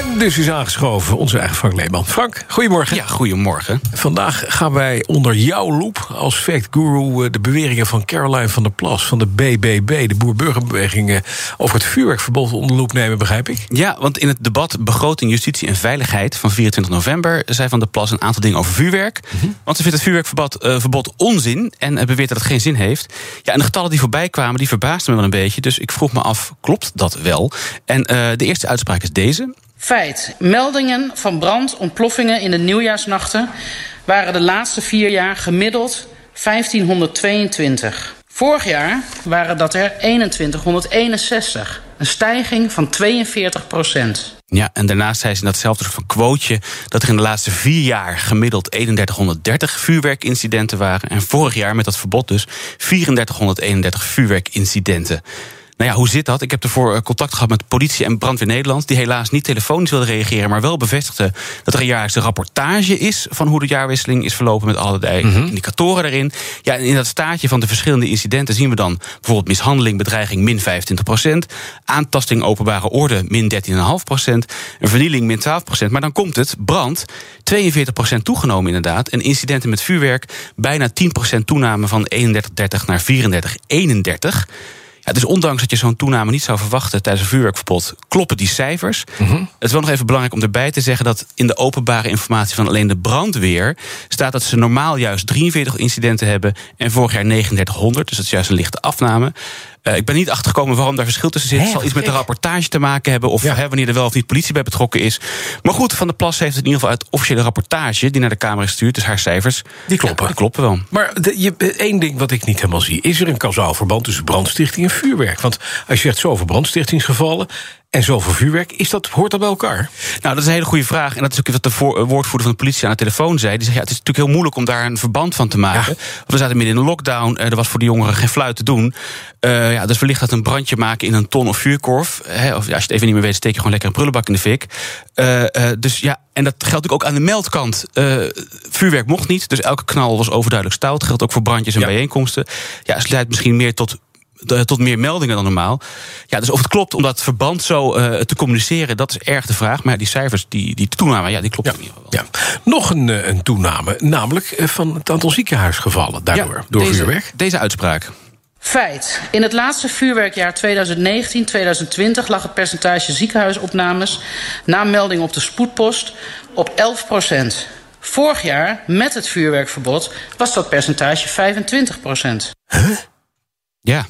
En dus is aangeschoven onze eigen Frank Leeman. Frank, goedemorgen. Ja, goedemorgen. Vandaag gaan wij onder jouw loep als fact guru eh, de beweringen van Caroline van der Plas van de BBB, de Boer-Burgerbeweging, over het vuurwerkverbod onder de loep nemen, begrijp ik. Ja, want in het debat Begroting, Justitie en Veiligheid van 24 november zei Van der Plas een aantal dingen over vuurwerk. Want ze vindt het vuurwerkverbod eh, verbod onzin en eh, beweert dat het geen zin heeft. Ja, en de getallen die voorbij kwamen, die verbaasden me wel een beetje. Dus ik vroeg me af, klopt dat wel? En de eerste uitspraak is deze. Feit. Meldingen van brand, ontploffingen in de nieuwjaarsnachten waren de laatste vier jaar gemiddeld 1522. Vorig jaar waren dat er 2161. Een stijging van 42 procent. Ja, en daarnaast zei ze in datzelfde soort van quoteje... dat er in de laatste vier jaar gemiddeld 3130 vuurwerkincidenten waren... en vorig jaar met dat verbod dus 3431 vuurwerkincidenten. Nou ja, hoe zit dat? Ik heb ervoor eh, contact gehad met politie en brandweer Nederland... die helaas niet telefonisch wilden reageren... maar wel bevestigden dat er een jaarlijkse rapportage is... van hoe de jaarwisseling is verlopen met allerlei indicatoren daarin. Ja, en in dat staatje van de verschillende incidenten zien we dan... bijvoorbeeld mishandeling, bedreiging, min 25% aantasting openbare orde, min 13,5% een vernieling, min 12% maar dan komt het, brand, 42% toegenomen inderdaad... en incidenten met vuurwerk, bijna 10% toename van 31,30 naar 34,31... Dus ondanks dat je zo'n toename niet zou verwachten tijdens een vuurwerkverbod, kloppen die cijfers. Het is wel nog even belangrijk om erbij te zeggen dat in de openbare informatie van alleen de brandweer staat dat ze normaal juist 43 incidenten hebben en vorig jaar 3900. Dus dat is juist een lichte afname. Eh, ik ben niet achtergekomen waarom daar verschil tussen zit. Het zal iets met de rapportage te maken hebben. Of Ja. hè, wanneer er wel of niet politie bij betrokken is. Maar goed, Van der Plas heeft het in ieder geval uit officiële rapportage die naar de Kamer is gestuurd. Dus haar cijfers. Die kloppen. ja, die kloppen wel. Maar de, je, één ding wat ik niet helemaal zie... is er een kausaal verband tussen brandstichting en vuurwerk? Want als je zegt zoveel brandstichtingsgevallen en zoveel vuurwerk... Is dat, hoort dat bij elkaar? Nou, dat is een hele goede vraag. En dat is ook wat de voor- eh, woordvoerder van de politie aan de telefoon zei. Die zei, ja, het is natuurlijk heel moeilijk om daar een verband van te maken. Ja. Want we zaten midden in een lockdown. eh, Er was voor de jongeren geen fluit te doen. Eh, ja, dus wellicht dat een brandje maken in een ton of vuurkorf. Hè, of als je het even niet meer weet, steek je gewoon lekker een prullenbak in de fik. Dus ja, en dat geldt ook aan de meldkant. Vuurwerk mocht niet, dus elke knal was overduidelijk stout. Dat geldt ook voor brandjes en Ja. bijeenkomsten. Ja, het leidt misschien meer tot tot meer meldingen dan normaal. Ja, dus of het klopt om dat verband zo eh, te communiceren, dat is erg de vraag. Maar ja, die cijfers, die, die toename, ja, die klopt in ieder geval. Ja. Nog een, eh, een toename, namelijk eh, van het aantal ziekenhuisgevallen daardoor, Ja, door deze, vuurwerk. Deze uitspraak. Feit. In het laatste vuurwerkjaar 2019-2020 lag het percentage ziekenhuisopnames na melding op de spoedpost op 11 procent. Vorig jaar, met het vuurwerkverbod, was dat percentage 25 procent. Ja.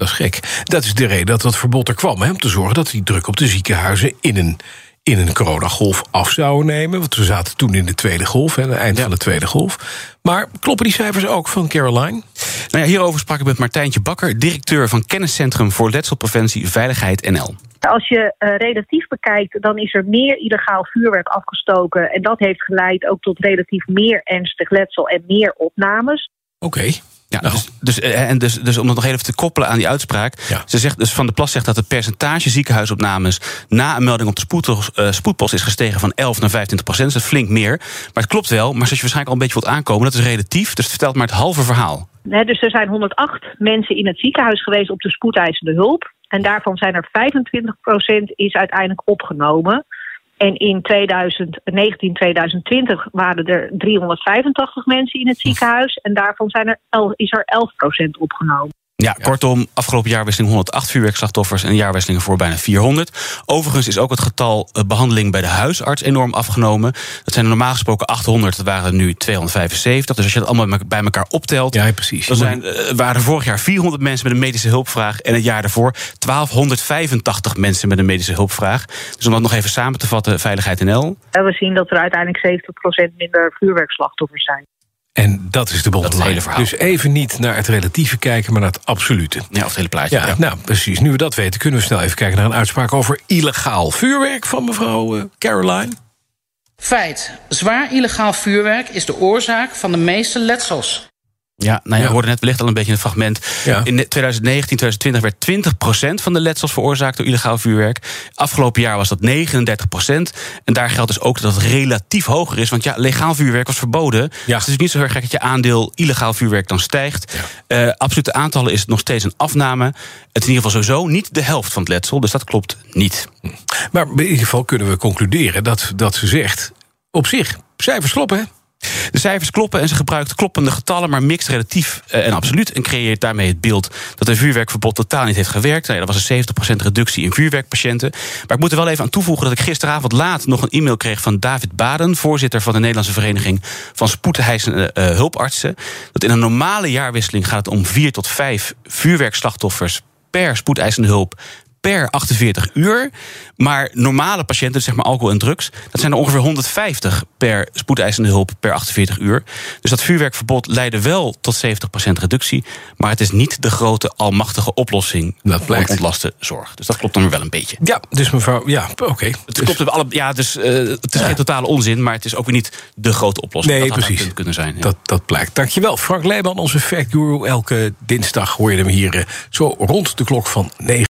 Dat is gek. Dat is de reden dat dat verbod er kwam. Hè, om te zorgen dat die druk op de ziekenhuizen in een, in een coronagolf af zouden nemen. Want we zaten toen in de tweede golf, hè, het eind Ja. van de tweede golf. Maar kloppen die cijfers ook van Caroline? Nou ja, hierover sprak ik met Martijntje Bakker, directeur van Kenniscentrum voor Letselpreventie Veiligheid NL. Als je eh, relatief bekijkt, dan is er meer illegaal vuurwerk afgestoken. En dat heeft geleid ook tot relatief meer ernstig letsel en meer opnames. Oké. Ja, Nou. dus, dus, eh, en dus, dus om dat nog even te koppelen aan die uitspraak. Ja. Ze zegt, dus Van de Plas zegt dat het percentage ziekenhuisopnames na een melding op de spoedpost, eh, spoedpost is gestegen van 11 naar 25 procent. Dat is flink meer. Maar het klopt wel. Maar zoals je waarschijnlijk al een beetje wilt aankomen, dat is relatief. Dus het vertelt maar het halve verhaal. Hè, dus er zijn 108 mensen in het ziekenhuis geweest op de spoedeisende hulp. En daarvan zijn er 25% is uiteindelijk opgenomen. En in 2019, 2020 waren er 385 mensen in het ziekenhuis. En daarvan zijn er el- is er 11% opgenomen. Ja, kortom, afgelopen jaarwisseling 108 vuurwerkslachtoffers en jaarwisselingen voor bijna 400. Overigens is ook het getal eh, behandeling bij de huisarts enorm afgenomen. Dat zijn er normaal gesproken 800, dat waren er nu 275. Dus als je dat allemaal bij elkaar optelt, Ja, precies. dan zijn, eh, waren er vorig jaar 400 mensen met een medische hulpvraag en het jaar daarvoor 1285 mensen met een medische hulpvraag. Dus om dat nog even samen te vatten, Veiligheid NL. En we zien dat er uiteindelijk 70% minder vuurwerkslachtoffers zijn. En dat is de bottom hele verhaal. Dus even niet naar het relatieve kijken, maar naar het absolute. Ja, of het hele plaatje. Ja, nou precies. Nu we dat weten, kunnen we snel even kijken naar een uitspraak over illegaal vuurwerk van mevrouw eh, Caroline. Feit. Zwaar illegaal vuurwerk is de oorzaak van de meeste letsels. Ja, nou ja, we hoorden net wellicht al een beetje in het fragment. Ja. In 2019, 2020 werd 20% van de letsels veroorzaakt door illegaal vuurwerk. Afgelopen jaar was dat 39%. En daar geldt dus ook dat het relatief hoger is. Want ja, legaal vuurwerk was verboden. Dus het is niet zo heel gek dat je aandeel illegaal vuurwerk dan stijgt. Eh absolute aantallen is het nog steeds een afname. Het is in ieder geval sowieso niet de helft van het letsel. Dus dat klopt niet. Maar in ieder geval kunnen we concluderen dat, dat ze zegt... op zich, cijfers kloppen, hè? De cijfers kloppen en ze gebruikt kloppende getallen, maar mixt relatief eh, en absoluut. En creëert daarmee het beeld dat een vuurwerkverbod totaal niet heeft gewerkt. Nou ja, dat was een 70% reductie in vuurwerkpatiënten. Maar ik moet er wel even aan toevoegen dat ik gisteravond laat nog een e-mail kreeg van David Baden, voorzitter van de Nederlandse Vereniging van Spoedeisende eh, Hulpartsen. Dat in een normale jaarwisseling gaat het om vier tot vijf vuurwerkslachtoffers per spoedeisende hulp per 48 uur. Maar normale patiënten, zeg maar alcohol en drugs, dat zijn er ongeveer 150 per spoedeisende hulp per 48 uur. Dus dat vuurwerkverbod leidde wel tot 70% reductie. Maar het is niet de grote almachtige oplossing Dat voor ontlaste zorg. Dus dat klopt dan wel een beetje. Ja, dus mevrouw, ja, oké. Het klopt op alle, ja, dus eh, het is geen totale onzin, maar het is ook weer niet de grote oplossing. Nee, dat precies. kunnen zijn. ja. Dat, dat blijkt. Dankjewel, Frank Leeman, onze fact guru. Elke dinsdag hoor je hem hier eh, zo rond de klok van 9.